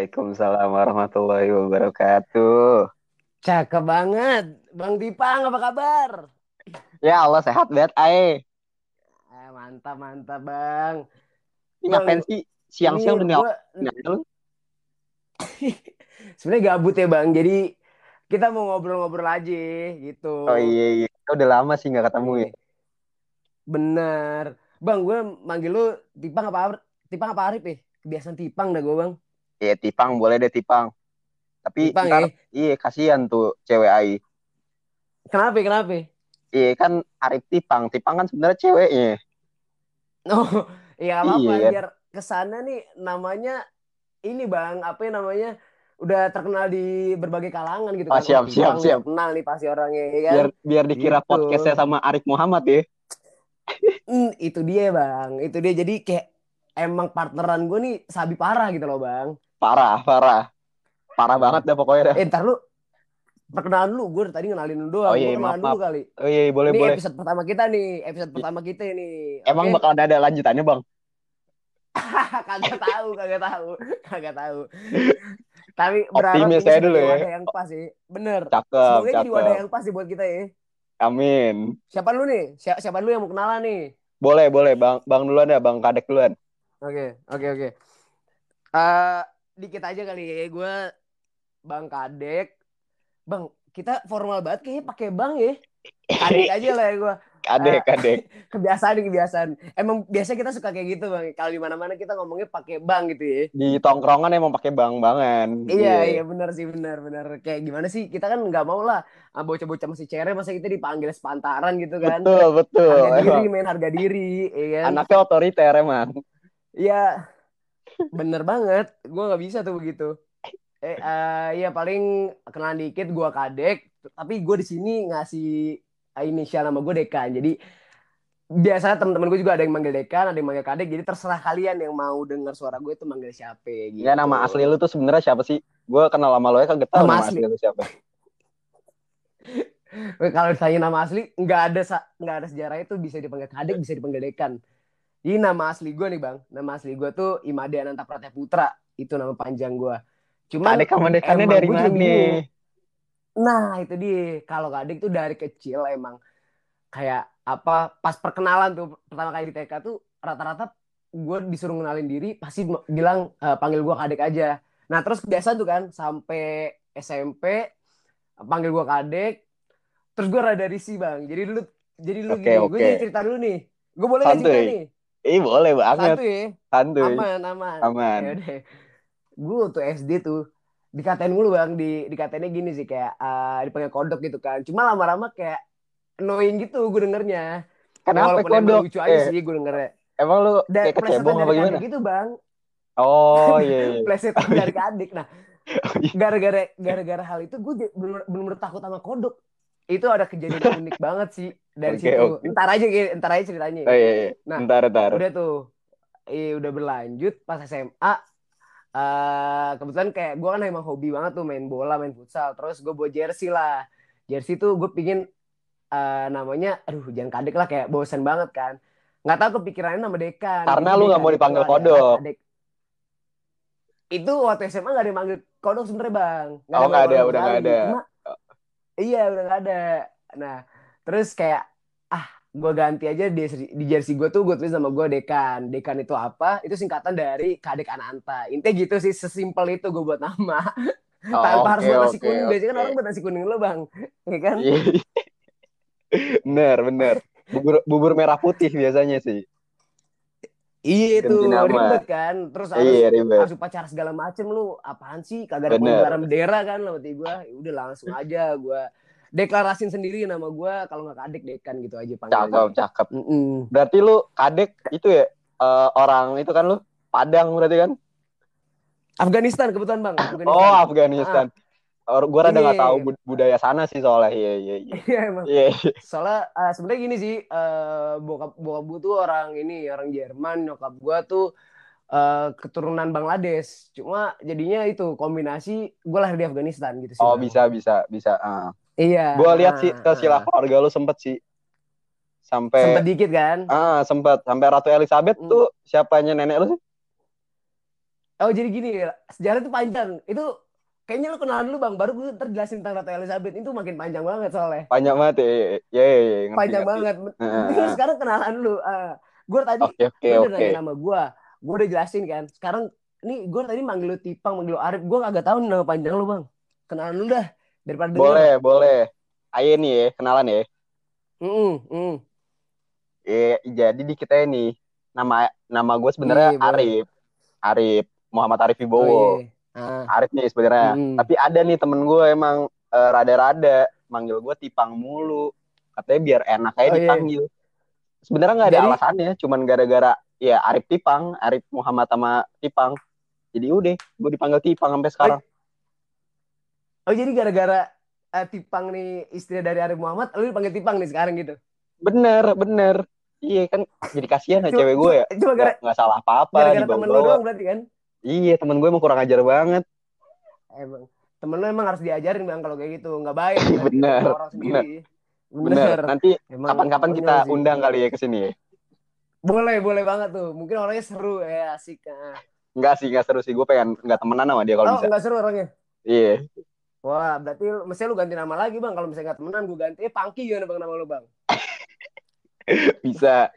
Waalaikumsalam warahmatullahi wabarakatuh. Cakep banget. Bang Dipang apa kabar? Ya Allah sehat banget ae. Eh, mantap mantap bang. Ini ngapain sih siang-siang udah gua-? Sebenarnya gabut ya bang. Jadi kita mau ngobrol-ngobrol aja gitu. Oh iya iya. Udah lama sih nggak ketemu ya. Bener. Bang gue manggil lu Tipang apa Tipang apa Arif ya? Kebiasaan Tipang dah gue bang. Iya Tipang boleh deh Tipang. Tapi Tipang ntar ya. iya kasihan tuh cewek AI. Kenapa kenapa? Iya kan Arif Tipang. Tipang kan sebenarnya ceweknya. Oh iya apa-apa Iya. biar ke sana nih namanya ini bang apa ya namanya udah terkenal di berbagai kalangan gitu Oh, kan. siap, siap, Tipang siap. Kenal nih pasti orangnya ya kan. Biar biar dikira Gitu. podcastnya sama Arif Muhammad ya. Hmm, itu dia bang, itu dia. Jadi kayak emang partneran gue nih sabi parah gitu loh bang. Parah parah. Parah banget dah pokoknya dah. Eh ntar lu perkenalan lu, gue tadi ngenalin lu doang. Oh iya, maaf, dulu kali. Oh iya iya, boleh ini boleh. episode pertama kita nih, episode pertama kita nih. Emang Oke? bakal ada, ada lanjutannya bang? kagak tahu, kagak tahu, kagak tahu. Tapi berharap Optimis ini dulu ya. wadah yang pas sih. Bener. Cakep Semoga jadi wadah cakep. yang pas sih buat kita ya. Amin. Siapa lu nih? Siapa, siapa lu yang mau kenalan nih? Boleh boleh bang bang duluan ya bang kadek duluan. Oke, oke, oke. Eh, dikit aja kali ya, gue Bang Kadek. Bang, kita formal banget kayaknya pakai Bang ya. Kadek aja lah ya gue. Kadek kadek. Kebiasaan kebiasaan. Emang biasa kita suka kayak gitu Bang. Kalau di mana-mana kita ngomongnya pakai Bang gitu ya. Di tongkrongan emang pakai bang bangan. Iya, iya benar sih, benar, benar. Kayak gimana sih? Kita kan nggak mau lah ah, bocah-bocah masih cere masa kita dipanggil sepantaran gitu kan. Betul betul. Harga diri, Emang main harga diri, ya kan? anaknya otoriter emang. Iya, bener banget. Gue nggak bisa tuh begitu. Eh, eh, ya paling kenalan dikit gue kadek, tapi gue di sini ngasih inisial nama gue Dekan. Jadi biasanya teman-teman gue juga ada yang manggil Dekan, ada yang manggil kadek. Jadi terserah kalian yang mau dengar suara gue itu manggil siapa gitu. Enggak nama asli lu tuh sebenarnya siapa sih? Gue kenal sama lo ya kagak tahu Nama nama asli. asli lu siapa. Kalau ditanya nama asli, nggak ada nggak ada sejarah itu bisa dipanggil kadek, bisa dipanggil Dekan. Jadi nama asli gue nih bang, nama asli gue tuh Imade Ananta Pratya Putra. Itu nama panjang gue. Cuman Kadek emang dari mana bingung. Nah, itu dia. Kalau Kadek tuh dari kecil emang kayak apa pas perkenalan tuh pertama kali di TK tuh rata-rata gue disuruh ngenalin diri pasti bilang eh, panggil gue Kadek aja. Nah, terus kebiasaan tuh kan sampai SMP panggil gue Kadek. Terus gue rada risih, Bang. Jadi dulu jadi lu Oke, gini, gue oke. jadi cerita dulu nih. Gue boleh nggak cerita nih? Ih boleh banget. Satu ya. Santuy. Aman, aman. Aman. Ya. Gue tuh SD tuh dikatain mulu bang, di dikatainnya gini sih kayak eh, dipanggil kodok gitu kan. Cuma lama-lama kayak annoying gitu gue dengernya. Kenapa Walaupun kodok? lucu aja Eh, sih gue dengernya. emang lu Dan kayak kecebong apa gimana? gitu bang. Oh iya iya. Plesetan dari adik. Nah, Oh, iya. gara-gara gara-gara hal itu gue bener-bener takut sama kodok. Itu ada kejadian unik banget sih dari Oke, situ. oke. Ntar aja ntar aja ceritanya. Oh iya iya. Nah, Ntar ntar. udah tuh eh, udah berlanjut pas SMA eh kebetulan kayak gue kan emang hobi banget tuh main bola main futsal terus gue bawa jersey lah jersey tuh gue pingin eh, namanya aduh jangan kadek lah kayak bosan banget kan nggak tahu kepikirannya nama Dekan Karena lu nggak mau dipanggil kodok. Kadek. itu waktu SMA gak ada yang manggil kodok sebenernya bang Oh, nggak ada, kodok udah nggak ada. Cuma, iya udah nggak ada nah terus kayak ah gue ganti aja di, di jersey gue tuh gue tulis nama gue Dekan. Dekan itu apa? Itu singkatan dari Kadek Ananta. Intinya gitu sih sesimpel itu gue buat nama. Oh, tanpa harus oke, buat nasi oke, kuning. Biasanya kan orang buat nasi kuning lo bang. Ya kan? Iya. bener bener. Bubur bubur merah putih biasanya sih. iya itu ribet kan? Terus harus Iya ribet. harus upacara segala macem lu apaan sih? Kagak ada pengibaran bendera kan lo berarti gue udah langsung aja gue deklarasin sendiri nama gue kalau nggak kadek dekan gitu aja Cakep panggilannya cakep. Mm-mm. Berarti lu kadek itu ya eh, orang itu kan lu Padang berarti kan? Afghanistan kebetulan bang Afghanistan. Oh Afghanistan. Or, gue rada Ini- nggak tahu bud- budaya sana sih soalnya. Iya iya iya. Iya emang. Iya. iya. Soalnya eh, sebenarnya gini sih, eh, bokap bokap gue tuh orang ini, orang Jerman, nyokap gue tuh eh, keturunan Bangladesh. Cuma jadinya itu kombinasi gue lahir di Afghanistan gitu sih. Oh Bang. bisa bisa bisa. Ah. Iya. Gue lihat sih ah, ke ah. sila keluarga lu sempet sih. Sampai Sempet dikit kan? ah sempet sampai Ratu Elizabeth Hmm. tuh siapanya nenek lu sih? Oh jadi gini ya, sejarah itu panjang. Itu kayaknya lu kenalan dulu bang, baru gue ntar jelasin tentang Ratu Elizabeth. Itu makin panjang banget soalnya. Panjang banget ya. Ya, ya, ya. Ngerti, Panjang ngerti. banget. Mending lu sekarang kenalan dulu. Uh, gue tadi oke, lu udah oke. nanya nama gue. Gue udah jelasin kan. Sekarang nih gue tadi manggil lu Tipang, manggil lu Arif. Gue kagak tahu nama panjang lu bang. Kenalan dulu dah. Daripada denger. Boleh, boleh. Ayo nih ya, kenalan ya. Mm-mm, mm. Eh, jadi di kita ini nama nama gue sebenarnya Iya. Arif. Arif Muhammad Arif Oh Wibowo. iya. Ah. Arif nih sebenarnya. Mm-mm. Tapi ada nih temen gue emang eh, rada-rada manggil gue Tipang mulu. Katanya biar enak aja Oh, iya. dipanggil. Sebenarnya nggak ada Jadi- alasannya, cuman gara-gara ya Arif Tipang, Arif Muhammad sama Tipang. Jadi udah, gue dipanggil Tipang sampai sekarang. Oh jadi gara-gara eh, Tipang nih istri dari Arif Muhammad, lu dipanggil Tipang nih sekarang gitu. Bener, bener. Iya kan, jadi kasihan ya cewek gue ya. Cuma gara- Nggak, salah apa-apa gara-gara temen lu doang berarti kan? Iya, temen gue emang kurang ajar banget. Emang temen lu emang harus diajarin bang kalau kayak gitu nggak baik Iya, berarti bener, orang sendiri. Bener. Nanti kapan-kapan kita sih. undang kali ya ke sini ya. Boleh boleh banget tuh. Mungkin orangnya seru ya asik. Ah. Enggak sih, enggak seru sih. Gue pengen nggak temenan sama dia kalau Oh bisa. nggak seru orangnya. Iya. Wah berarti mesti lu ganti nama lagi bang. Kalau misalnya nggak temenan gue ganti. Eh Pangki gimana bang nama lu bang? Bisa.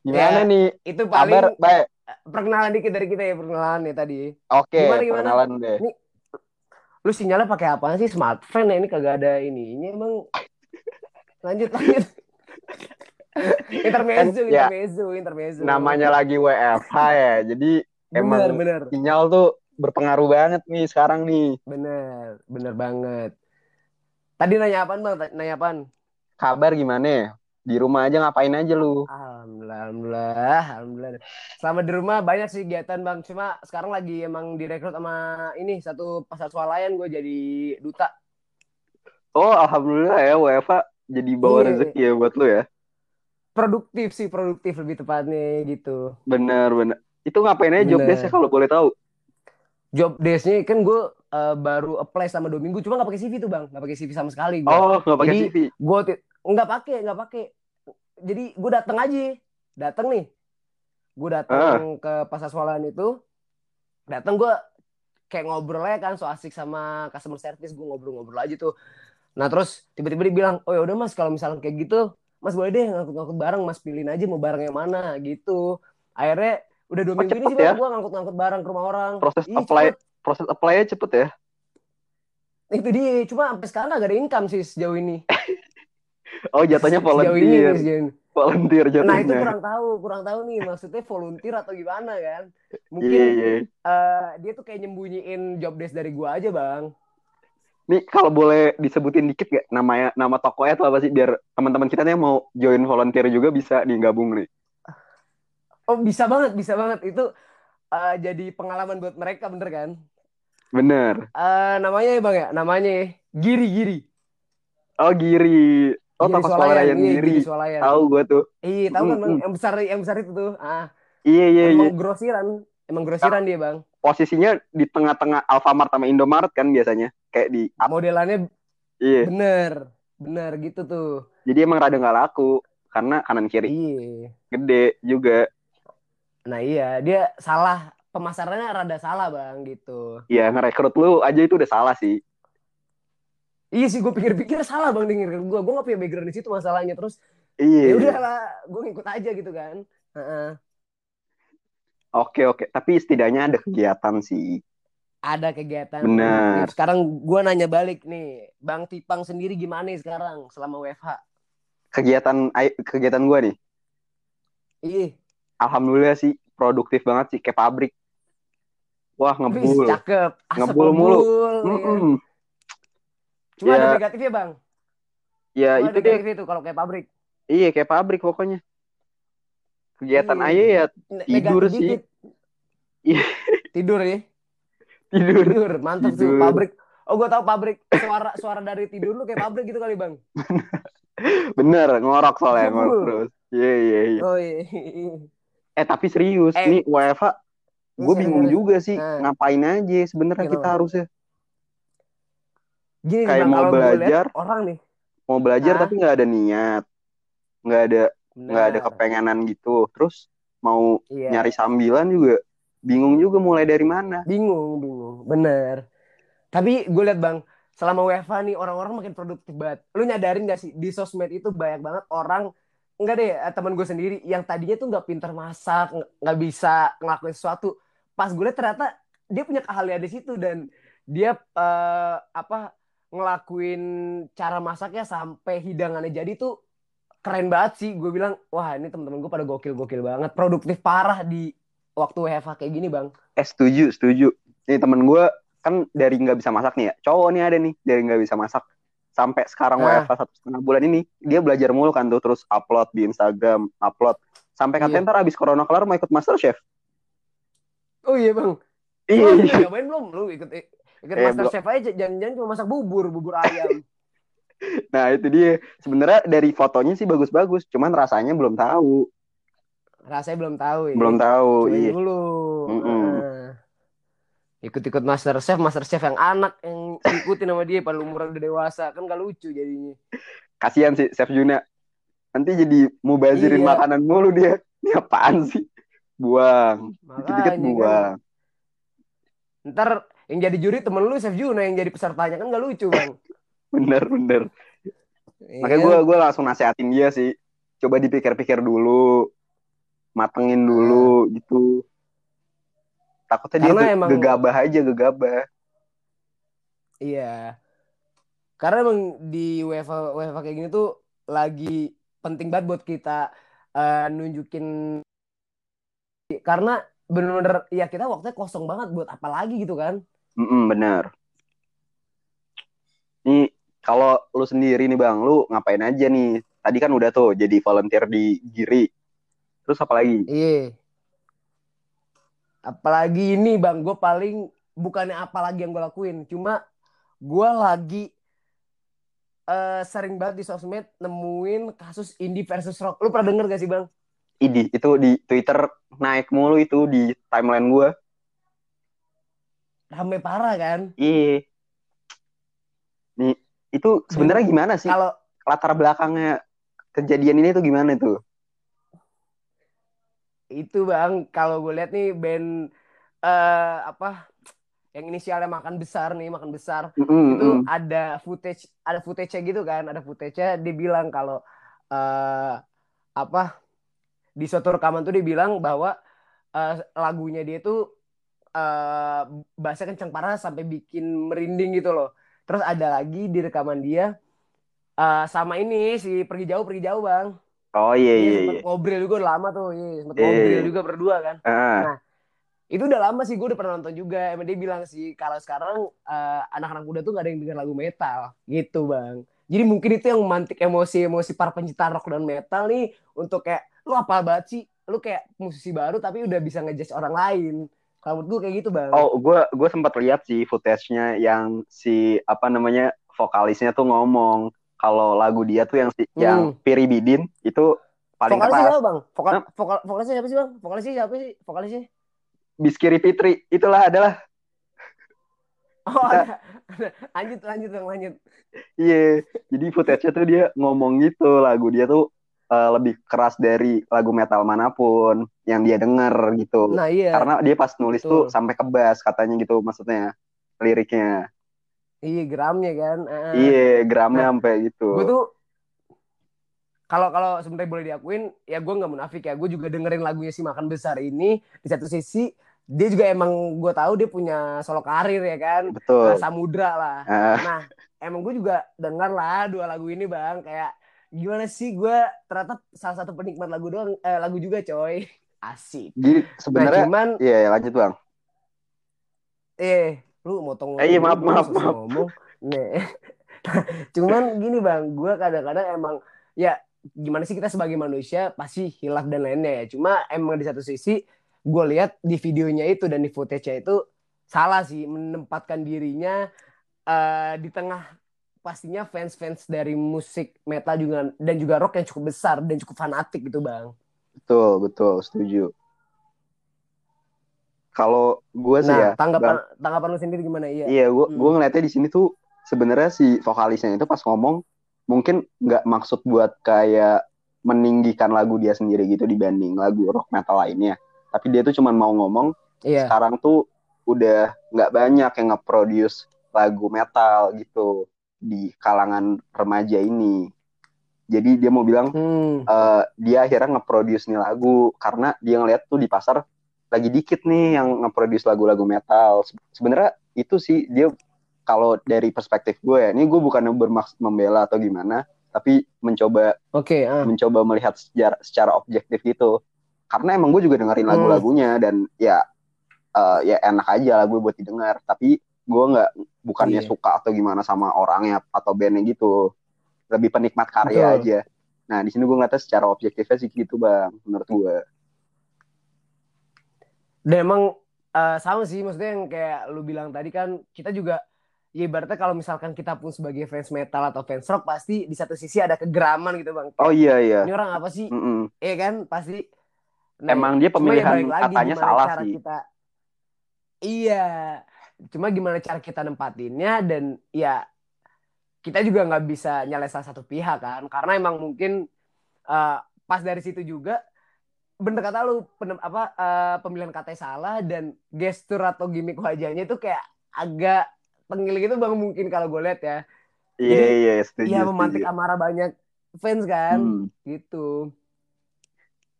Gimana Ya, nih? Itu paling Kabar baik. perkenalan dikit dari kita ya perkenalan ya tadi. Oke, Gimana, gimana? perkenalan deh. Nih, Lu sinyalnya pakai apa sih smartphone ya ini kagak ada ininya emang. Lanjut lanjut. intermezzo, ya, intermezzo, intermezzo. Namanya lagi WFH ya. Jadi bener, emang bener, sinyal tuh berpengaruh banget nih sekarang nih. bener, bener banget. Tadi nanya apaan bang? Nanya apaan? Kabar gimana? Di rumah aja ngapain aja lu? Alhamdulillah, alhamdulillah, alhamdulillah. Selama di rumah banyak sih kegiatan bang. Cuma sekarang lagi emang direkrut sama ini satu pasar swalayan gue jadi duta. Oh, alhamdulillah ya WFH jadi bawa Iya. rezeki ya buat lu ya. Produktif sih, produktif lebih tepatnya gitu. Bener, bener. Itu ngapain aja job Bener. desk kalau boleh tahu? Job desk-nya kan gue eh, baru apply sama dua minggu, cuma nggak pakai CV tuh bang, nggak pakai CV sama sekali gue. Oh, nggak pakai CV. Gue nggak pakai, nggak pakai. Jadi gue datang aja, datang nih. Gue datang ke pasar swalayan itu, datang gue kayak ngobrol aja kan, so asik sama customer service gue ngobrol-ngobrol aja tuh. Nah terus tiba-tiba dia bilang, oh ya udah mas kalau misalnya kayak gitu, mas boleh deh ngangkut-ngangkut barang, mas pilihin aja mau barang yang mana gitu. Akhirnya udah dua Oh, minggu ini sih ya? gue ngangkut-ngangkut barang ke rumah orang. Proses Ih, apply cepet. proses apply-nya cepet ya. Itu dia, cuma sampai sekarang gak ada income sih sejauh ini. Oh, jatuhnya Sejauh ini, volunteer. sejauh ini. Volunteer Nah itu jatuhnya. kurang tahu, kurang tahu nih maksudnya volunteer atau gimana kan? Mungkin Iya, iya. eh, dia tuh kayak nyembunyiin job desk dari gua aja bang. Nih kalau boleh disebutin dikit gak namanya nama tokonya tuh apa sih biar teman-teman kita nih yang mau join volunteer juga bisa nih gabung nih. Oh bisa banget, bisa banget itu eh, jadi pengalaman buat mereka bener kan? Bener. Eh, namanya ya bang ya, namanya ya, Giri Giri. Oh Giri. Oh Giri toko Swalayan, iya, Giri. Giri. Tahu gue tuh. Iya tahu kan bang, yang besar yang besar itu tuh. Ah, Iya iya iya. emang grosiran, emang grosiran dia bang. Posisinya di tengah-tengah Alfamart sama Indomaret kan biasanya. Kayak di. Modelannya Iya. bener, bener gitu tuh. Jadi emang rada nggak laku karena kanan kiri Iya. gede juga. Nah iya, dia salah pemasarannya rada salah bang gitu. Ya ngerekrut lu aja itu udah salah sih. Iya sih, gue pikir-pikir salah bang denger gue. Gue gak punya background di situ masalahnya. Terus Iya. ya udahlah, gue ngikut aja gitu kan. Heeh. Oke oke. Tapi setidaknya ada kegiatan sih. Ada kegiatan. Benar. Sekarang gue nanya balik nih, bang Tipang sendiri gimana sekarang selama WFH? Kegiatan kegiatan gue nih. Iya, Alhamdulillah sih produktif banget sih kayak pabrik. Wah Wih, ngebul. cakep. Asap Ngebul mulu. ya. Mm-mm. Cuma Ya. ada negatifnya bang. Ya Cuma itu deh. tuh kalau kayak pabrik. Iya kayak pabrik pokoknya. Kegiatan Iya. aja ya Tidur negatif sih. Iya. Tidur ya. tidur. Tidur, mantap Tidur. pabrik. Oh, gue tahu pabrik. Suara suara dari tidur lu kayak pabrik gitu kali, Bang. Bener ngorok soalnya ngorok terus. Iya iya iya. Oh iya. Eh tapi serius Eh. nih WFH gue bingung juga sih Nah. ngapain aja sebenarnya Kenapa? kita harusnya Gini Kayak Bang, mau belajar. orang nih. mau belajar Ah. tapi nggak ada niat nggak ada nggak ada kepengenan gitu terus mau Iya. nyari sambilan juga bingung juga mulai dari mana. Bingung, bingung. Bener. Tapi gue liat bang, selama WFH nih orang-orang makin produktif banget. Lu nyadarin gak sih di sosmed itu banyak banget orang enggak deh eh, teman gue sendiri yang tadinya tuh nggak pintar masak, nggak- bisa ngelakuin sesuatu. Pas gue liat ternyata dia punya keahlian di situ dan dia eh, apa ngelakuin cara masaknya sampai hidangannya jadi tuh keren banget sih. Gue bilang, wah ini teman-teman gue pada gokil-gokil banget, produktif parah di waktu WFH kayak gini bang. Eh setuju, setuju. Nih temen gue kan dari nggak bisa masak nih ya. Cowok nih ada nih dari nggak bisa masak. Sampai sekarang Nah. WFH satu setengah bulan ini dia belajar mulu kan tuh terus upload di Instagram, upload. Sampai katanya Iya. ntar abis corona kelar mau ikut Masterchef. Oh iya bang. Iya. Udah nyobain belum? Lu ikut ikut Eh, Master Chef aja jangan-jangan cuma masak bubur, bubur ayam. Nah itu dia. Sebenarnya dari fotonya sih bagus-bagus, cuman rasanya belum tahu. Rasanya belum tahu ya. Belum tahu. Cobain Iya. dulu. Ikut-ikut Master Chef, Master Chef yang anak yang ikutin sama dia pada umuran udah dewasa kan gak lucu jadinya. Kasihan sih Chef Juna. Nanti jadi mubazirin Iya. makanan mulu dia. Ini apaan sih? Buang. Dikit-dikit kan. buang. Ntar yang jadi juri temen lu Chef Juna yang jadi pesertanya kan gak lucu bang. Bener, bener. Iya Makanya kan? gue gue langsung nasehatin dia sih. Coba dipikir-pikir dulu, matengin dulu gitu. Takutnya dia Karena ge- emang- gegabah aja, gegabah. Iya. Karena emang di UEFA UEFA kayak gini tuh lagi penting banget buat kita eh, nunjukin karena bener-bener ya kita waktunya kosong banget buat apa lagi gitu kan. Mm-mm, bener. Nih kalau lu sendiri nih bang, lu ngapain aja nih? Tadi kan udah tuh jadi volunteer di Giri. Terus apa lagi? Iya. Apalagi ini bang, gue paling bukannya apa lagi yang gue lakuin, cuma gue lagi eh, sering banget di sosmed nemuin kasus indie versus rock. Lu pernah denger gak sih bang? Idi, itu di Twitter naik mulu itu di timeline gue. Rame parah kan? Iya. Nih, itu sebenarnya gimana sih? Kalau Latar belakangnya kejadian ini tuh gimana tuh? Itu bang. Kalau gue lihat nih band eh apa yang inisialnya makan besar nih makan besar. Mm-mm, itu mm. ada footage ada footage-nya gitu kan ada footage-nya. Dia bilang kalau eh apa di suatu rekaman tuh dia bilang bahwa eh, lagunya dia tuh eh bahasa kencang parah sampai bikin merinding gitu loh. Terus ada lagi di rekaman dia eh sama ini si pergi jauh pergi jauh bang Oh iya Iya, iya sempet iya. ngobrol juga lama tuh iya sempet Iya. ngobrol juga berdua kan. Ah, itu udah lama sih gue udah pernah nonton juga emang dia bilang sih kalau sekarang eh, anak-anak muda tuh gak ada yang denger lagu metal gitu bang. Jadi mungkin itu yang memantik emosi-emosi para pencinta rock dan metal nih untuk kayak lu apa banget sih lu kayak musisi baru tapi udah bisa ngejudge orang lain. Kalau gue kayak gitu bang. Oh, gue gue sempat lihat sih footage-nya yang si apa namanya vokalisnya tuh ngomong kalau lagu dia tuh yang si, yang Piri Bidin itu paling keras. siapa bang vokal, Hah? vokal vokalisnya siapa sih bang vokalisnya siapa sih vokalisnya Biskiri Fitri itulah adalah oh Kita- ada, ada. lanjut lanjut bang lanjut iya. Jadi footage-nya tuh dia ngomong gitu lagu dia tuh eh, lebih keras dari lagu metal mana pun yang dia denger gitu. nah iya Karena dia pas nulis tuh Betul. sampai ke bass katanya gitu maksudnya liriknya. Iya gramnya kan. Ah. Iya, gramnya Nah, sampai gitu. gue tuh kalau kalau sebenarnya boleh diakuin ya gue nggak munafik ya. Gue juga dengerin lagunya si makan besar ini di satu sisi dia juga emang gue tahu dia punya solo karir ya kan. Betul. Nah, Samudra lah. Ah, nah emang gue juga denger lah dua lagu ini bang. Kayak gimana sih gue ternyata salah satu penikmat lagu doang eh, lagu juga coy. Asik. Jadi nah sebenarnya cuman iya ya, lanjut bang. eh lu motong Eh, iya, maaf, maaf, maaf. ngomong Nih. cuman gini bang gue kadang-kadang emang ya gimana sih kita sebagai manusia pasti hilaf dan lainnya ya cuma emang di satu sisi gue lihat di videonya itu dan di footage-nya itu salah sih menempatkan dirinya eh, di tengah pastinya fans-fans dari musik metal juga dan juga rock yang cukup besar dan cukup fanatik gitu bang Betul, betul, setuju. Kalau gue sih ya, nah tanggapan Bang, tanggapan lu sendiri gimana iya iya gue Hmm. gue ngeliatnya di sini tuh sebenarnya si vokalisnya itu pas ngomong mungkin nggak maksud buat kayak meninggikan lagu dia sendiri gitu dibanding lagu rock metal lainnya tapi dia tuh cuma mau ngomong yeah. sekarang tuh udah nggak banyak yang nge-produce lagu metal gitu di kalangan remaja ini jadi dia mau bilang hmm. uh, dia akhirnya nge-produce nih lagu karena dia ngeliat tuh di pasar lagi dikit nih yang nge-produce lagu-lagu metal sebenarnya itu sih dia kalau dari perspektif gue ya ini gue bukan bermaksud membela atau gimana tapi mencoba okay, uh. mencoba melihat secara secara objektif gitu karena emang gue juga dengerin hmm. lagu-lagunya dan ya uh, ya enak aja lagu buat didengar tapi gue nggak bukannya yeah. suka atau gimana sama orangnya atau bandnya gitu lebih penikmat karya Betul. aja nah di sini gue ngeliatnya secara objektifnya sih gitu bang menurut gue dan emang uh, sama sih maksudnya yang kayak lu bilang tadi kan kita juga ya ibaratnya kalau misalkan kita pun sebagai fans metal atau fans rock pasti di satu sisi ada kegeraman gitu bang. Oh iya iya. Ini orang apa sih? Mm -mm. Iya kan pasti. Nah, Emang dia pemilihan ya katanya salah sih. Kita... Iya. Cuma gimana cara kita nempatinnya dan ya kita juga nggak bisa nyalain salah satu pihak kan karena emang mungkin uh, pas dari situ juga bener kata lu penem, apa uh, pemilihan katanya salah dan gestur atau gimmick wajahnya itu kayak agak tengil gitu bang mungkin kalau gue lihat ya. Iya yeah, iya yeah, iya memantik amarah banyak fans kan hmm. gitu.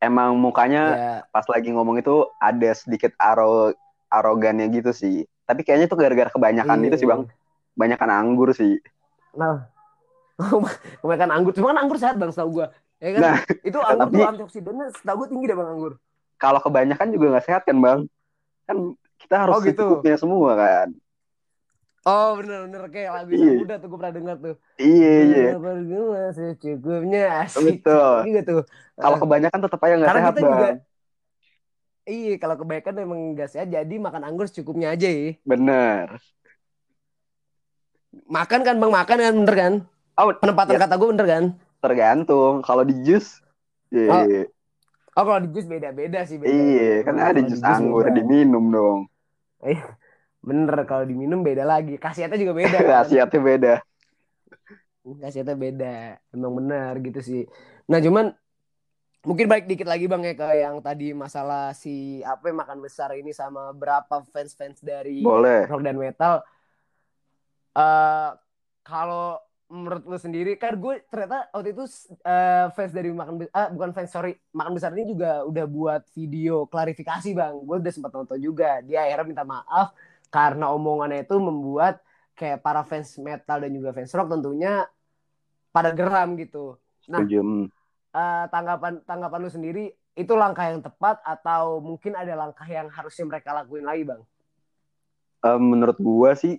Emang mukanya yeah. pas lagi ngomong itu ada sedikit aro arogannya gitu sih. Tapi kayaknya itu gara-gara kebanyakan yeah. itu sih bang. Banyakan anggur sih. Nah. Kebanyakan anggur cuma kan anggur sehat bang setahu gue ya kan nah, itu anggur tapi, tuh antioksidannya setahu gue tinggi deh bang anggur kalau kebanyakan juga nggak sehat kan bang kan kita harus oh, gitu. semua kan Oh bener-bener kayak lagu iya. muda tuh gue pernah dengar tuh. Iya iya. Gue secukupnya asik. Betul. Juga tuh. Kalau kebanyakan tetap aja nggak sehat kita bang. Juga, iya kalau kebanyakan emang nggak sehat jadi makan anggur secukupnya aja ya. Bener. Makan kan bang makan kan bener kan? Oh, Penempatan ya. kata gue bener kan? Tergantung. Kalau di jus, iya. Oh. Oh kalau di jus beda-beda sih. Beda. Iya kan ada jus anggur beda. diminum dong. Iya. Bener kalau diminum beda lagi. Khasiatnya juga beda. Kan? Khasiatnya beda. Khasiatnya beda. Emang benar gitu sih. Nah cuman mungkin baik dikit lagi bang ya ke yang tadi masalah si apa yang makan besar ini sama berapa fans fans dari Boleh. rock dan metal. Uh, kalau menurut lu sendiri kan gue ternyata waktu itu uh, fans dari makan besar uh, bukan fans sorry makan besar ini juga udah buat video klarifikasi bang gue udah sempat nonton juga dia akhirnya minta maaf karena omongannya itu membuat kayak para fans metal dan juga fans rock tentunya pada geram gitu. Nah, uh, tanggapan tanggapan lu sendiri itu langkah yang tepat atau mungkin ada langkah yang harusnya mereka lakuin lagi, Bang? Uh, menurut gua sih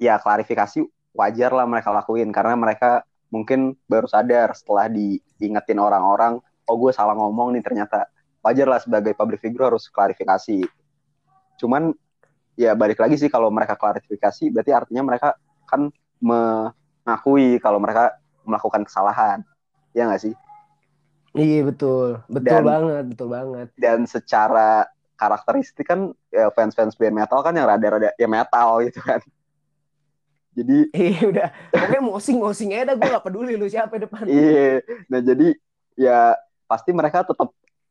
ya klarifikasi wajar lah mereka lakuin karena mereka mungkin baru sadar setelah diingetin orang-orang, oh gue salah ngomong nih ternyata. Wajar lah sebagai public figure harus klarifikasi. Cuman ya balik lagi sih kalau mereka klarifikasi berarti artinya mereka kan mengakui kalau mereka melakukan kesalahan ya nggak sih iya betul betul dan, banget betul banget dan secara karakteristik kan ya fans-fans band metal kan yang rada-rada ya metal gitu kan jadi iya udah. Pokoknya mosing mosing aja gue gak peduli lu siapa depan. Iya. Nah jadi ya pasti mereka tetap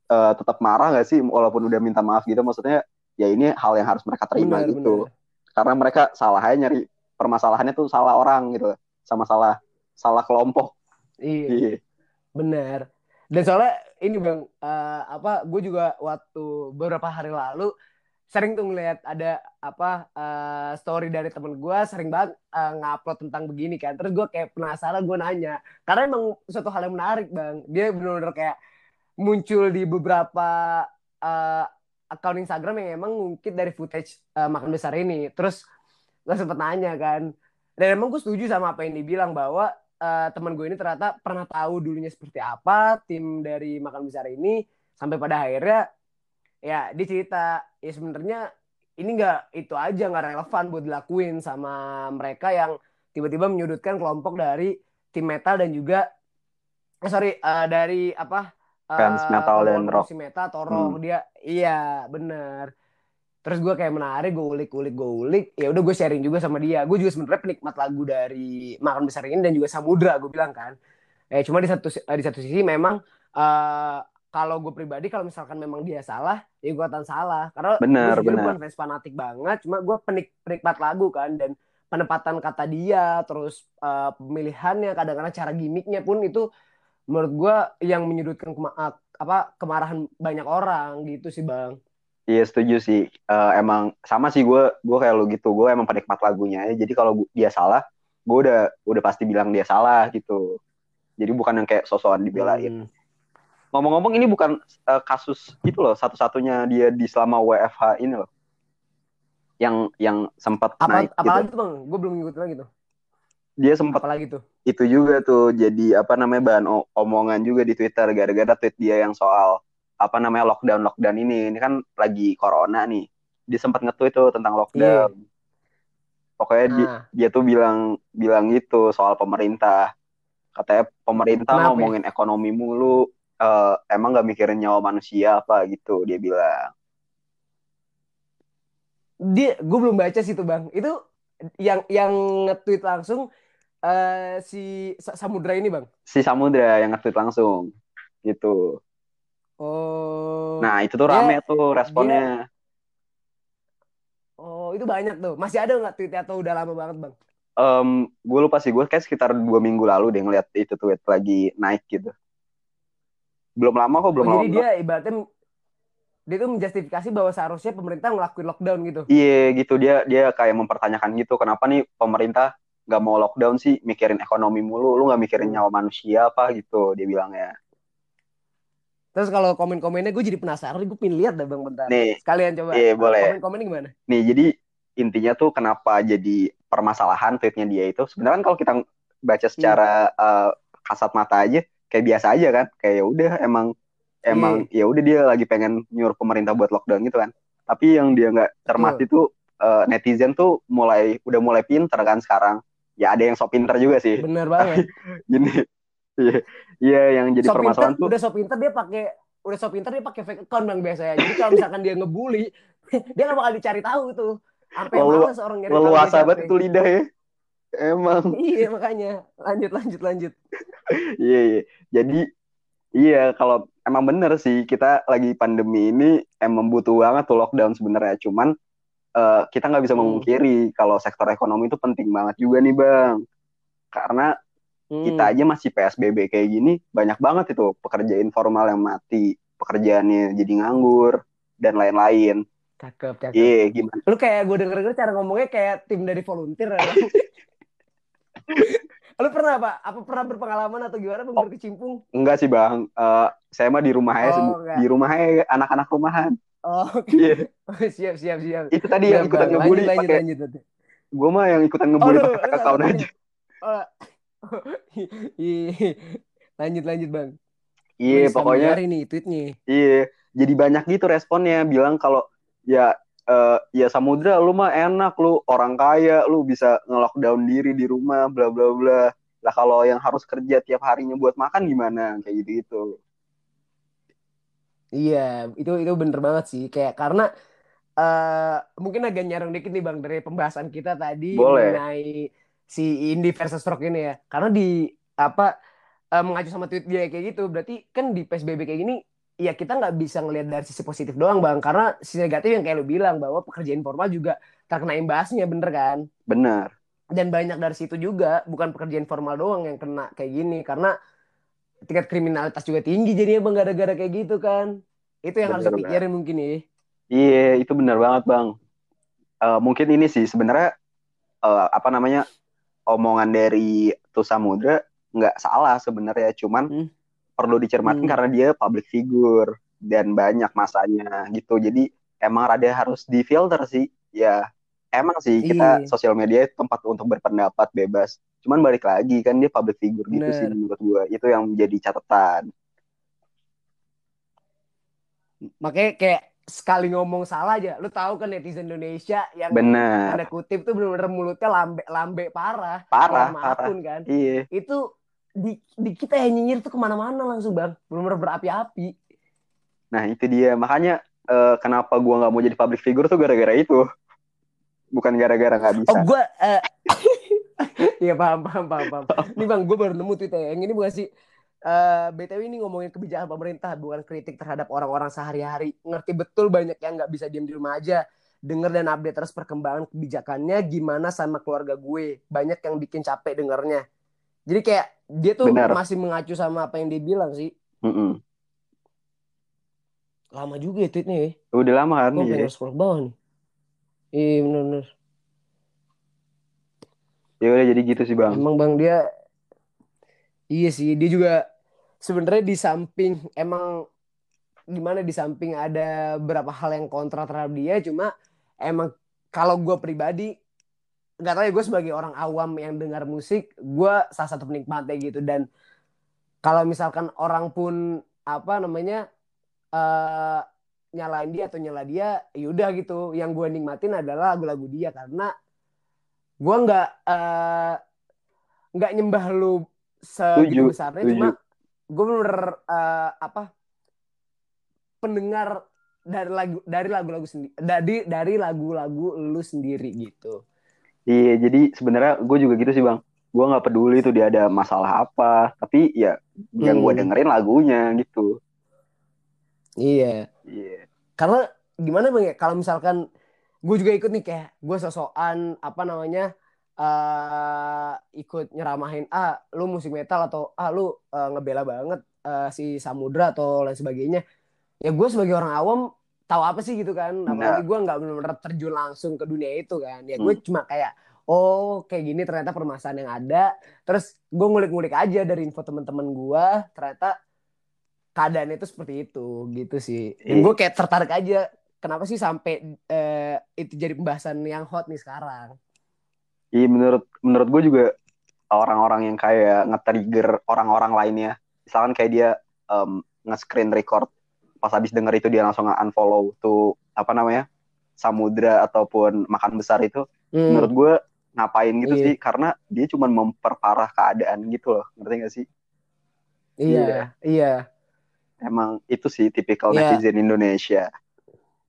uh, tetap marah gak sih? Walaupun udah minta maaf gitu maksudnya ya ini hal yang harus mereka terima benar, gitu. benar. karena mereka salah aja nyari permasalahannya tuh salah orang gitu sama salah salah kelompok. Iya, iya. benar. Dan soalnya ini bang uh, apa gue juga waktu beberapa hari lalu sering tuh ngeliat ada apa uh, story dari temen gue sering banget uh, ngupload tentang begini kan terus gue kayak penasaran gue nanya karena emang suatu hal yang menarik bang dia benar-benar kayak muncul di beberapa uh, akun Instagram yang emang ngungkit dari footage uh, makan besar ini. Terus gue sempet nanya kan. Dan emang gue setuju sama apa yang dibilang bahwa uh, teman gue ini ternyata pernah tahu dulunya seperti apa tim dari makan besar ini sampai pada akhirnya ya dia cerita ya sebenarnya ini nggak itu aja nggak relevan buat dilakuin sama mereka yang tiba-tiba menyudutkan kelompok dari tim metal dan juga eh, sorry uh, dari apa fans uh, metal dan rock. metal atau rock hmm. dia iya bener terus gue kayak menarik gue ulik ulik gue ulik ya udah gue sharing juga sama dia gue juga sebenarnya penikmat lagu dari makan besar ini dan juga samudra gue bilang kan eh cuma di satu di satu sisi memang uh, kalau gue pribadi kalau misalkan memang dia salah ya gue akan salah karena bener, gue bukan fans fanatik banget cuma gue penik penikmat lagu kan dan penempatan kata dia terus uh, pemilihannya kadang-kadang cara gimmicknya pun itu menurut gue yang menyudutkan kema apa kemarahan banyak orang gitu sih bang Iya setuju sih. Uh, emang sama sih gue gue kayak lo gitu. Gue emang penikmat lagunya ya. Jadi kalau dia salah, gue udah udah pasti bilang dia salah gitu. Jadi bukan yang kayak sosokan dibelain. Hmm. Ngomong-ngomong ini bukan uh, kasus itu loh satu-satunya dia di selama WFH ini loh. Yang yang sempat apa, naik. Apa gitu. tuh bang? Gue belum ngikutin lagi tuh. Dia sempat lagi tuh. Itu juga tuh jadi apa namanya bahan omongan juga di Twitter gara-gara tweet dia yang soal apa namanya lockdown lockdown ini ini kan lagi corona nih dia sempat ngetweet tuh tentang lockdown yeah. pokoknya nah. dia, dia tuh bilang bilang gitu soal pemerintah katanya pemerintah Kenapa? ngomongin ekonomi mulu uh, emang gak mikirin nyawa manusia apa gitu dia bilang dia gue belum baca sih tuh bang itu yang yang nge-tweet langsung uh, si Samudra ini bang si Samudra yang nge-tweet langsung gitu Oh. Nah, itu tuh rame dia, tuh responnya. Dia... Oh, itu banyak tuh. Masih ada nggak tweetnya atau udah lama banget, Bang? Um, gue lupa sih, gue kayak sekitar dua minggu lalu deh ngeliat itu tweet lagi naik gitu. Belum lama kok, belum oh, lama. Jadi dia ibaratnya dia tuh menjustifikasi bahwa seharusnya pemerintah ngelakuin lockdown gitu. Iya gitu dia dia kayak mempertanyakan gitu kenapa nih pemerintah nggak mau lockdown sih mikirin ekonomi mulu lu nggak mikirin nyawa manusia apa gitu dia bilang ya. Terus kalau komen-komennya gue jadi penasaran, gue pengen lihat dah bang bentar. Nih, sekalian coba. Iya boleh. Komen-komen gimana? Nih jadi intinya tuh kenapa jadi permasalahan tweetnya dia itu sebenarnya kan kalau kita baca secara hmm. uh, kasat mata aja kayak biasa aja kan kayak ya udah emang emang hmm. ya udah dia lagi pengen nyuruh pemerintah buat lockdown gitu kan tapi yang dia nggak cermati hmm. tuh uh, netizen tuh mulai udah mulai pinter kan sekarang ya ada yang sok pinter juga sih bener banget gini Iya, iya yang jadi permasalahan pinter, tuh. Udah so pinter dia pakai udah so pinter dia pakai fake account bang biasanya. Jadi kalau misalkan dia ngebully, dia gak bakal dicari tahu tuh. Sampai Lalu, males orang nyari Leluasa banget itu lidah ya. Emang. iya makanya. Lanjut lanjut lanjut. iya iya. Jadi iya kalau emang bener sih kita lagi pandemi ini emang butuh banget tuh lockdown sebenarnya. Cuman uh, kita nggak bisa hmm. memungkiri kalau sektor ekonomi itu penting banget juga nih bang. Karena Hmm. Kita aja masih PSBB kayak gini, banyak banget itu pekerja informal yang mati, pekerjaannya jadi nganggur dan lain-lain. Cakep, cakep. Iya, yeah, gimana? Lu kayak gue denger-denger cara ngomongnya kayak tim dari volunteer. Lu pernah apa? Apa pernah berpengalaman atau gimana oh, berkecimpung? Enggak sih bang, uh, saya mah di rumah aja, oh, di rumah aja anak-anak rumahan. Oh, oke. Okay. Yeah. siap, siap, siap. Itu tadi yang ikutan ngebully pakai. Gue mah yang ikutan ngebully oh, pakai account aja. Oh, lanjut lanjut bang. Iya pokoknya. Hari nih tweetnya. Iya jadi banyak gitu responnya bilang kalau ya uh, ya Samudra lu mah enak lu orang kaya lu bisa ngelockdown diri di rumah bla bla bla. Lah kalau yang harus kerja tiap harinya buat makan gimana kayak gitu gitu. Iya itu itu bener banget sih kayak karena uh, mungkin agak nyarang dikit nih bang dari pembahasan kita tadi Boleh. mengenai si Indi versus Rock ini ya. Karena di apa uh, mengacu sama tweet dia kayak gitu, berarti kan di PSBB kayak gini ya kita nggak bisa ngelihat dari sisi positif doang bang. Karena sisi negatif yang kayak lu bilang bahwa pekerja informal juga terkena imbasnya bener kan? Benar dan banyak dari situ juga bukan pekerja informal doang yang kena kayak gini karena tingkat kriminalitas juga tinggi jadinya bang gara-gara kayak gitu kan? Itu yang bener, harus dipikirin mungkin ya iya itu benar banget bang. Uh, mungkin ini sih sebenarnya uh, apa namanya omongan dari Tusa Mudra nggak salah sebenarnya cuman hmm. Perlu dicermati hmm. karena dia public figure dan banyak masanya gitu jadi emang rada harus difilter sih ya emang sih kita iya. sosial media itu tempat untuk berpendapat bebas cuman balik lagi kan dia public figure Bener. gitu sih menurut gue itu yang menjadi catatan makanya kayak sekali ngomong salah aja. Lu tahu kan netizen Indonesia yang Bener. ada kutip tuh bener-bener mulutnya lambe lambe parah. Parah, parah. kan. Iya. Itu di, di kita yang nyinyir tuh ke mana-mana langsung bang. Bener-bener berapi-api. Nah itu dia. Makanya uh, kenapa gua nggak mau jadi public figure tuh gara-gara itu. Bukan gara-gara nggak bisa. Oh gua... Uh... Iya paham, paham, paham, paham. Ini bang, gue baru nemu tweet yang ini bukan sih uh, btw ini ngomongin kebijakan pemerintah bukan kritik terhadap orang-orang sehari-hari ngerti betul banyak yang nggak bisa diem di rumah aja denger dan update terus perkembangan kebijakannya gimana sama keluarga gue banyak yang bikin capek dengernya jadi kayak dia tuh Bener. masih mengacu sama apa yang dia bilang sih mm -mm. lama juga ya tweetnya ya udah lama kan gue iya. scroll bawah nih iya bener-bener ya udah jadi gitu sih bang emang bang dia iya sih dia juga sebenarnya di samping emang gimana di samping ada beberapa hal yang kontra terhadap dia cuma emang kalau gue pribadi nggak tahu ya gue sebagai orang awam yang dengar musik gue salah satu penikmatnya gitu. Dan kalau misalkan orang pun apa namanya uh, nyalain dia atau nyala dia yaudah gitu. Yang gue nikmatin adalah lagu-lagu dia. Karena gue nggak uh, nggak nyembah lu segitu besarnya. Tujuh. cuma gue bener uh, apa pendengar dari lagu dari lagu-lagu sendiri dari dari lagu-lagu lu sendiri gitu iya jadi sebenarnya gue juga gitu sih bang. Gue nggak peduli tuh dia ada masalah apa tapi ya hmm. yang gue dengerin lagunya gitu. Iya. Iya. Karena gimana bang ya? Kalau misalkan gue juga ikut nih kayak gue sosokan apa namanya uh, ikut nyeramahin ah lu musik metal atau ah lu uh, ngebela banget uh, si Samudra atau lain sebagainya. Ya gue sebagai orang awam tahu apa sih gitu kan apalagi gue nggak benar-benar terjun langsung ke dunia itu kan. Ya gue hmm. cuma kayak oh kayak gini ternyata permasalahan yang ada. Terus gue ngulik-ngulik aja dari info teman-teman gue ternyata keadaannya itu seperti itu gitu sih. Dan gue kayak tertarik aja kenapa sih sampai uh, itu jadi pembahasan yang hot nih sekarang? Iya menurut menurut gue juga orang-orang yang kayak nge-trigger orang-orang lainnya. Misalkan kayak dia um, nge-screen record pas habis denger itu dia langsung unfollow tuh apa namanya samudra ataupun makan besar itu hmm. menurut gue ngapain gitu yeah. sih karena dia cuma memperparah keadaan gitu loh ngerti gak sih iya yeah, iya yeah. emang itu sih tipikal yeah. netizen Indonesia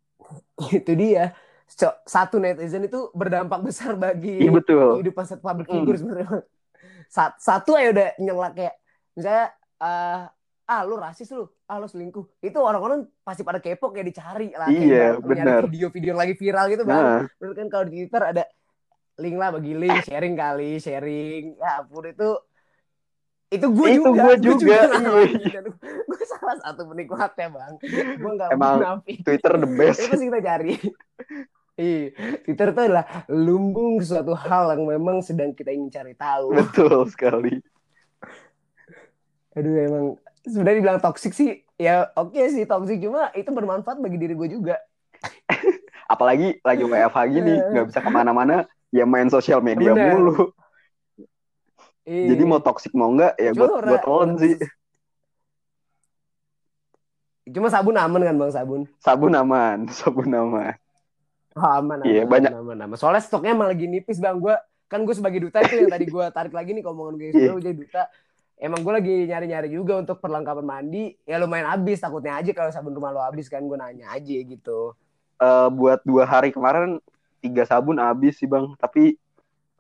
itu dia satu netizen itu berdampak besar bagi iya, betul. kehidupan satu public figure mm. sebenarnya satu aja udah nyelak kayak misalnya uh, ah lu rasis lu. Ah lu selingkuh. Itu orang-orang pasti pada kepo kayak dicari lah iya benar. video-video yang lagi viral gitu bang. Nah. kan kalau di twitter ada link lah bagi link sharing kali sharing. Ya ampun itu itu gue itu juga gue juga, juga. gue salah satu penikmatnya bang. Gue nggak emang. Twitter the best. Itu sih kita cari. Iya, Twitter itu adalah lumbung suatu hal yang memang sedang kita ingin cari tahu. Betul sekali. Aduh emang sebenarnya dibilang toxic sih ya oke okay sih toxic cuma itu bermanfaat bagi diri gue juga apalagi lagi WFH gini eh. nggak bisa ke mana-mana ya main sosial media Bener. mulu Iyi. jadi mau toxic mau enggak ya gue gue telan sih cuma sabun aman kan bang sabun sabun aman sabun aman oh, aman iya banyak aman, aman. soalnya stoknya malah lagi nipis bang gue kan gue sebagai duta itu yang tadi gue tarik lagi nih ngomongan gue yeah. jadi duta emang gue lagi nyari-nyari juga untuk perlengkapan mandi. Ya lumayan habis. Takutnya aja kalau sabun rumah lo habis kan gue nanya aja gitu. Uh, buat dua hari kemarin tiga sabun habis sih bang. Tapi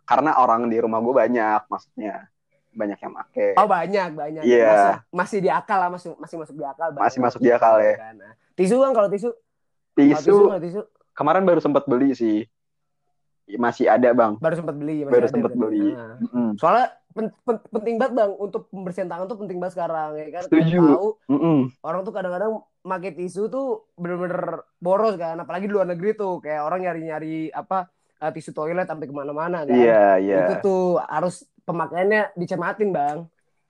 karena orang di rumah gue banyak maksudnya banyak yang make. Oh banyak banyak. Iya. Yeah. masih, masih di akal lah masih masih masuk di akal masih masuk di akal ya. Kan. Nah, tisu bang kalau tisu? Tisu, tisu, tisu? Kemarin baru sempat beli sih. Masih ada bang. Baru sempat beli masih baru sempat beli. Nah. mm. soalnya penting banget bang untuk pembersihan tangan tuh penting banget sekarang ya kan Setuju. tahu mm -mm. orang tuh kadang-kadang pakai tisu tuh bener-bener boros kan apalagi di luar negeri tuh kayak orang nyari-nyari apa uh, tisu toilet sampai ke mana-mana kan yeah, yeah. itu tuh harus pemakaiannya dicermatin bang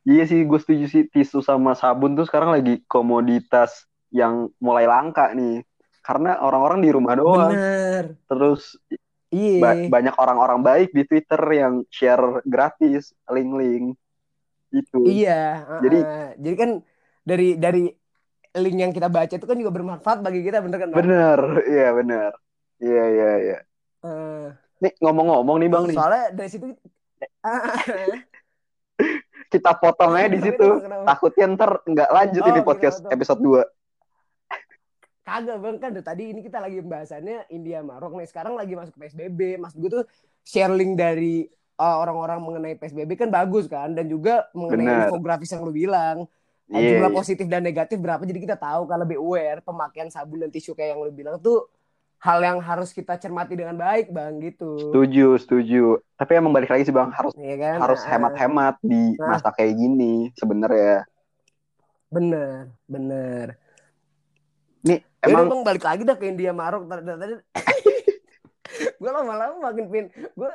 iya sih gue setuju sih tisu sama sabun tuh sekarang lagi komoditas yang mulai langka nih karena orang-orang di rumah doang Bener. terus Iya. Ba banyak orang-orang baik di Twitter yang share gratis link-link itu. Iya. Uh, jadi jadi kan dari dari link yang kita baca itu kan juga bermanfaat bagi kita bener kan? Bener, iya bener. Iya iya iya. Uh, nih ngomong-ngomong nih bang nih. Soalnya dari situ kita potong aja di situ. Takutnya ntar nggak lanjut oh, ini podcast episode 2. Kagak bang kan tadi ini kita lagi pembahasannya India Marok nih sekarang lagi masuk PSBB mas gue tuh share link dari uh, orang-orang mengenai PSBB kan bagus kan dan juga mengenai Bener. infografis yang lu bilang yeah, jumlah yeah. positif dan negatif berapa jadi kita tahu kalau lebih aware pemakaian sabun dan tisu kayak yang lu bilang tuh hal yang harus kita cermati dengan baik bang gitu setuju setuju tapi emang balik lagi sih bang harus yeah, kan? harus nah. hemat-hemat di nah. masa kayak gini sebenarnya bener bener emang bang balik lagi dah ke India Marok tadi. Gue lama-lama makin pin gue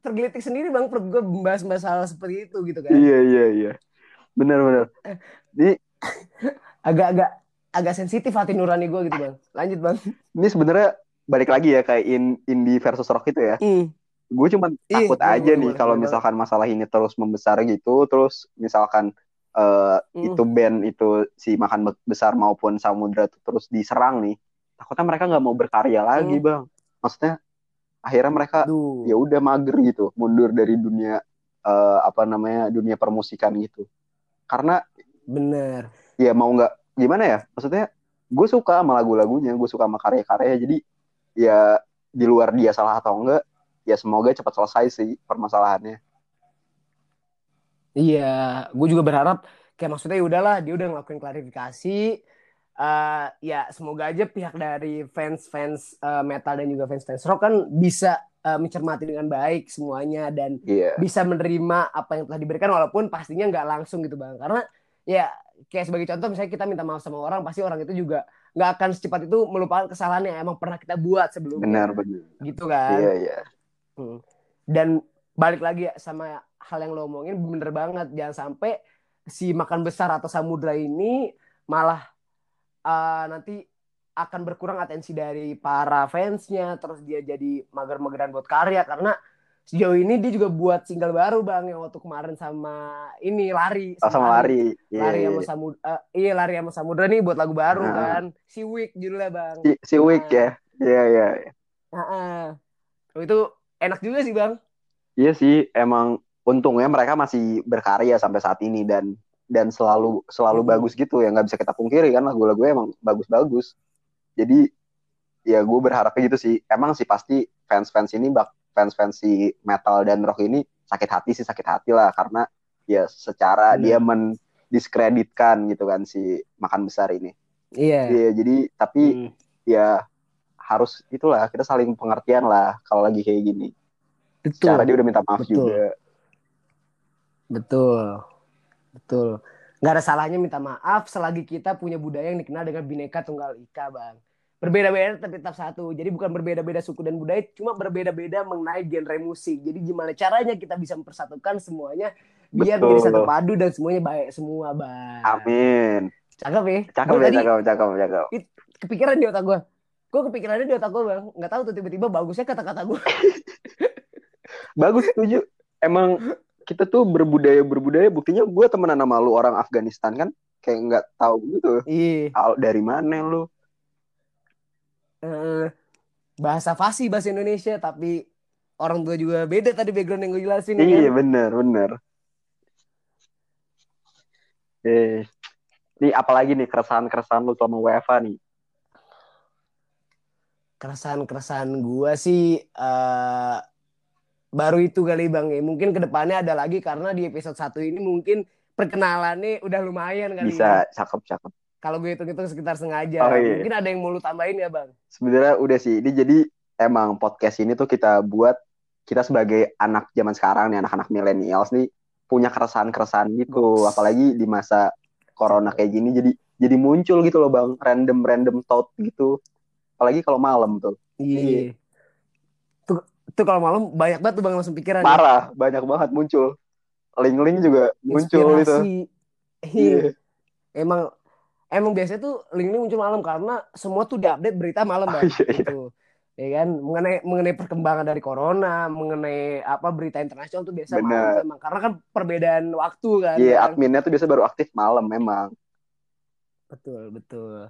tergelitik sendiri bang perut gue membahas masalah seperti itu gitu kan. Iya iya iya. Benar benar. Ini agak-agak agak sensitif hati nurani gue gitu bang. Lanjut bang. Ini sebenarnya balik lagi ya kayak in indie versus rock itu ya. Mm. gue cuma takut Ih, aja nih kalau misalkan masalah ini terus membesar gitu terus misalkan uh, mm. itu band itu si makan besar maupun samudra terus diserang nih. Takutnya mereka nggak mau berkarya lagi mm. bang. Maksudnya akhirnya mereka ya udah mager gitu mundur dari dunia uh, apa namanya dunia permusikan gitu. Karena bener. ya mau nggak gimana ya? Maksudnya gue suka sama lagu-lagunya gue suka sama karya-karya jadi ya di luar dia salah atau enggak ya semoga cepat selesai sih permasalahannya iya gue juga berharap kayak maksudnya ya udahlah dia udah ngelakuin klarifikasi uh, ya semoga aja pihak dari fans-fans uh, metal dan juga fans-fans rock kan bisa uh, mencermati dengan baik semuanya dan yeah. bisa menerima apa yang telah diberikan walaupun pastinya nggak langsung gitu bang karena ya kayak sebagai contoh misalnya kita minta maaf sama orang pasti orang itu juga nggak akan secepat itu melupakan kesalahan yang emang pernah kita buat sebelumnya benar benar gitu kan iya yeah, iya yeah. hmm. dan balik lagi ya sama hal yang lo omongin bener banget. Jangan sampai si makan besar atau samudra ini malah uh, nanti akan berkurang atensi dari para fansnya terus dia jadi mager-mageran buat karya. Karena sejauh ini dia juga buat single baru bang yang waktu kemarin sama ini lari. Sama, oh, sama lari. Yeah, lari yeah. sama samudra uh, iya lari sama samudra nih buat lagu baru nah. kan. Si Week judulnya bang. Si, si nah. Week ya? Iya iya. Uh. itu enak juga sih bang. Iya sih emang untungnya mereka masih berkarya sampai saat ini dan dan selalu selalu hmm. bagus gitu ya nggak bisa kita pungkiri kan lagu-lagu emang bagus-bagus jadi ya gue berharapnya gitu sih emang sih pasti fans-fans ini bak fans-fans si metal dan rock ini sakit hati sih sakit hati lah karena ya secara hmm. dia mendiskreditkan gitu kan si makan besar ini iya yeah. jadi tapi hmm. ya harus itulah kita saling pengertian lah kalau lagi kayak gini Betul. Secara dia udah minta maaf Betul. juga. Betul. Betul. Nggak ada salahnya minta maaf selagi kita punya budaya yang dikenal dengan bineka tunggal ika, Bang. Berbeda-beda tapi tetap satu. Jadi bukan berbeda-beda suku dan budaya, cuma berbeda-beda mengenai genre musik. Jadi gimana caranya kita bisa mempersatukan semuanya biar Betul. menjadi satu padu dan semuanya baik semua, Bang. Amin. Cakep ya? Cakep ya, cakep, cakep, cakep. Kepikiran di otak gue. Gue kepikirannya di otak gue, Bang. Nggak tahu tuh tiba-tiba bagusnya kata-kata gue. Bagus, setuju. Emang kita tuh berbudaya berbudaya buktinya gue temenan sama lu orang Afghanistan kan? Kayak nggak tahu gitu. Iya. Dari mana lu? Uh, bahasa fasih bahasa Indonesia tapi orang tua juga beda tadi background yang gue jelasin iya kan? bener bener. Eh ini apalagi nih keresahan keresahan lu sama WFA nih? Keresahan keresahan gue sih uh, baru itu kali bang. Ya mungkin ke depannya ada lagi karena di episode satu ini mungkin perkenalannya udah lumayan kali bisa ya. cakep cakep. Kalau gue hitung-hitung sekitar sengaja. Oh, iya. mungkin ada yang mau lu tambahin ya bang? Sebenarnya udah sih ini jadi emang podcast ini tuh kita buat kita sebagai anak zaman sekarang nih anak-anak milenials nih punya keresahan-keresahan gitu. Apalagi di masa corona kayak gini jadi jadi muncul gitu loh bang. Random random thought gitu. Apalagi kalau malam tuh. Iya, iya itu kalau malam banyak banget tuh bang langsung pikiran. Parah, ya. banyak banget muncul. Link-link juga muncul itu. Iya. Emang emang biasanya tuh link-link muncul malam karena semua tuh diupdate berita malam bang. Oh, iya, iya. Gitu. Ya kan mengenai mengenai perkembangan dari corona, mengenai apa berita internasional tuh biasa Bener. malam memang karena kan perbedaan waktu kan. Iya, yeah, adminnya tuh biasa baru aktif malam memang. Betul, betul.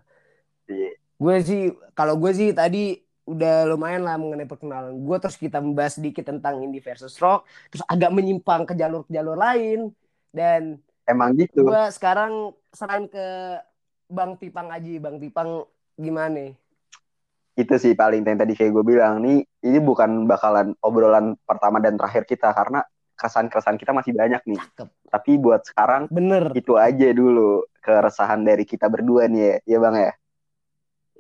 Iya. Gue sih kalau gue sih tadi udah lumayan lah mengenai perkenalan gue terus kita membahas sedikit tentang indie versus rock terus agak menyimpang ke jalur-jalur lain dan emang gitu gue sekarang serahin ke bang Tipang aja bang Tipang gimana itu sih paling yang tadi kayak gue bilang nih ini bukan bakalan obrolan pertama dan terakhir kita karena keresahan-keresahan kita masih banyak nih. Cakep. Tapi buat sekarang bener itu aja dulu keresahan dari kita berdua nih ya, ya bang ya.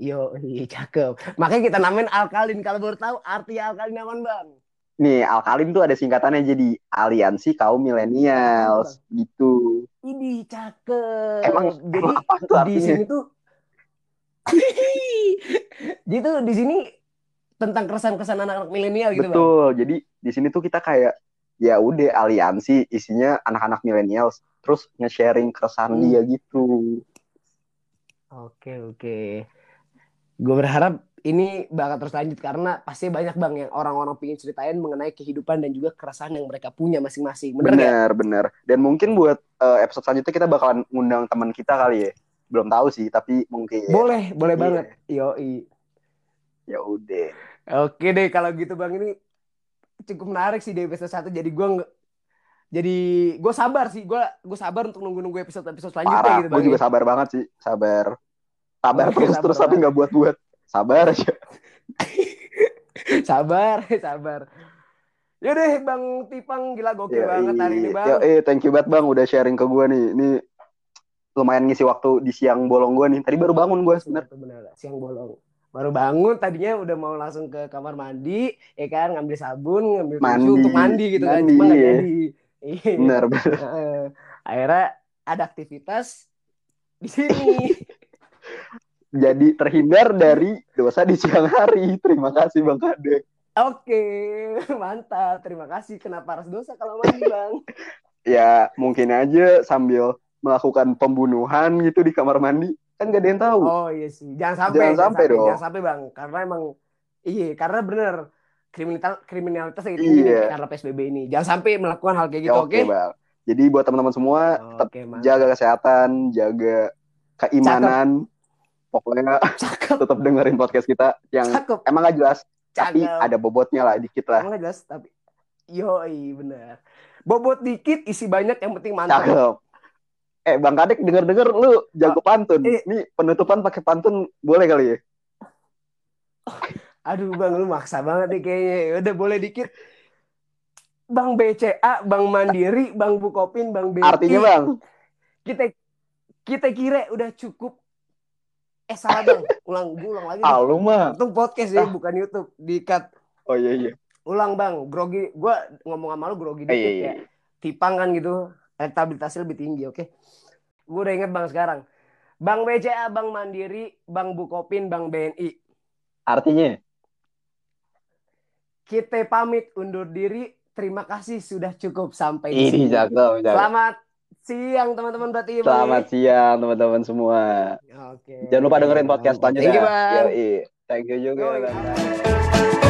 Yo, iya cakep. Makanya kita namain alkalin. Kalau baru tahu arti alkalin apa bang? Nih, alkalin tuh ada singkatannya jadi Aliansi Kaum Milenials gitu. Ini cakep. Emang, jadi emang apa tuh artinya? Di sini tuh Jadi tuh di sini tentang keresahan-keresahan anak-anak milenial gitu, Betul. Bang. Jadi di sini tuh kita kayak ya udah aliansi isinya anak-anak milenial terus nge-sharing keresahan hmm. dia gitu. Oke, oke. Gue berharap ini bakal terus lanjut karena pasti banyak bang yang orang-orang pingin ceritain mengenai kehidupan dan juga keresahan yang mereka punya masing-masing. Bener, bener, Dan mungkin buat uh, episode selanjutnya kita bakalan ngundang teman kita kali ya. Belum tahu sih tapi mungkin boleh boleh yeah. banget. Yo ya udah. Oke deh kalau gitu bang ini cukup menarik sih di episode satu. Jadi gue jadi gue sabar sih. Gue gue sabar untuk nunggu nunggu episode episode selanjutnya Parah, gitu gue juga ya. sabar banget sih. Sabar sabar Oke, terus sabar terus tapi nggak buat buat sabar aja sabar sabar Yaudah Bang Tipang gila gokil ya, banget hari ini Bang. Ya, eh thank you banget Bang udah sharing ke gue nih. Ini lumayan ngisi waktu di siang bolong gue nih. Tadi baru bangun gue sebenarnya. Benar, siang bolong. Baru bangun tadinya udah mau langsung ke kamar mandi, ya kan ngambil sabun, ngambil mandi. tisu untuk mandi gitu kan. mandi, kan. Cuma iya. jadi. Iya. Benar, benar. Akhirnya ada aktivitas di sini. Jadi terhindar dari dosa di siang hari. Terima kasih Bang Kade. Oke, mantap. Terima kasih. Kenapa harus dosa kalau mandi, Bang? ya, mungkin aja sambil melakukan pembunuhan gitu di kamar mandi kan gak ada yang tahu oh iya sih jangan sampai jangan, jangan sampai, dong jangan sampai bang karena emang iya karena bener kriminalitas kriminalitas itu iya. karena psbb ini jangan sampai melakukan hal kayak gitu ya, oke okay, okay? bang jadi buat teman-teman semua oh, tetap okay, jaga kesehatan jaga keimanan Cakep. Pokoknya Cakep. tetap dengerin podcast kita yang Cakep. emang gak jelas Cakep. tapi ada bobotnya lah dikit lah emang gak jelas tapi yo bener bobot dikit isi banyak yang penting mantap Cakep Eh Bang Kadek denger-denger lu jago ah, pantun. Eh. Ini penutupan pakai pantun boleh kali ya? Aduh Bang lu maksa banget nih kayaknya. Ya udah boleh dikit. Bang BCA, Bang Mandiri, Bang Bukopin, Bang BI. Artinya Bang? Kita kita kira udah cukup. Eh salah Bang, ulang gue ulang lagi. Ah lu mah. Itu podcast ya, ah. bukan YouTube. Dikat. Oh iya iya. Ulang Bang, grogi. Gue ngomong sama lu grogi dikit oh, iya, iya. ya. Tipang kan gitu elektabilitasnya lebih tinggi, oke? Okay? Gue udah inget bang sekarang. Bang BCA, Bang Mandiri, Bang Bukopin, Bang BNI. Artinya? Kita pamit undur diri. Terima kasih sudah cukup sampai di sini. Selamat siang teman-teman berarti. Selamat siang teman-teman semua. Oke. Jangan lupa dengerin podcast selanjutnya. Thank you, Bang. Thank you juga, Bang.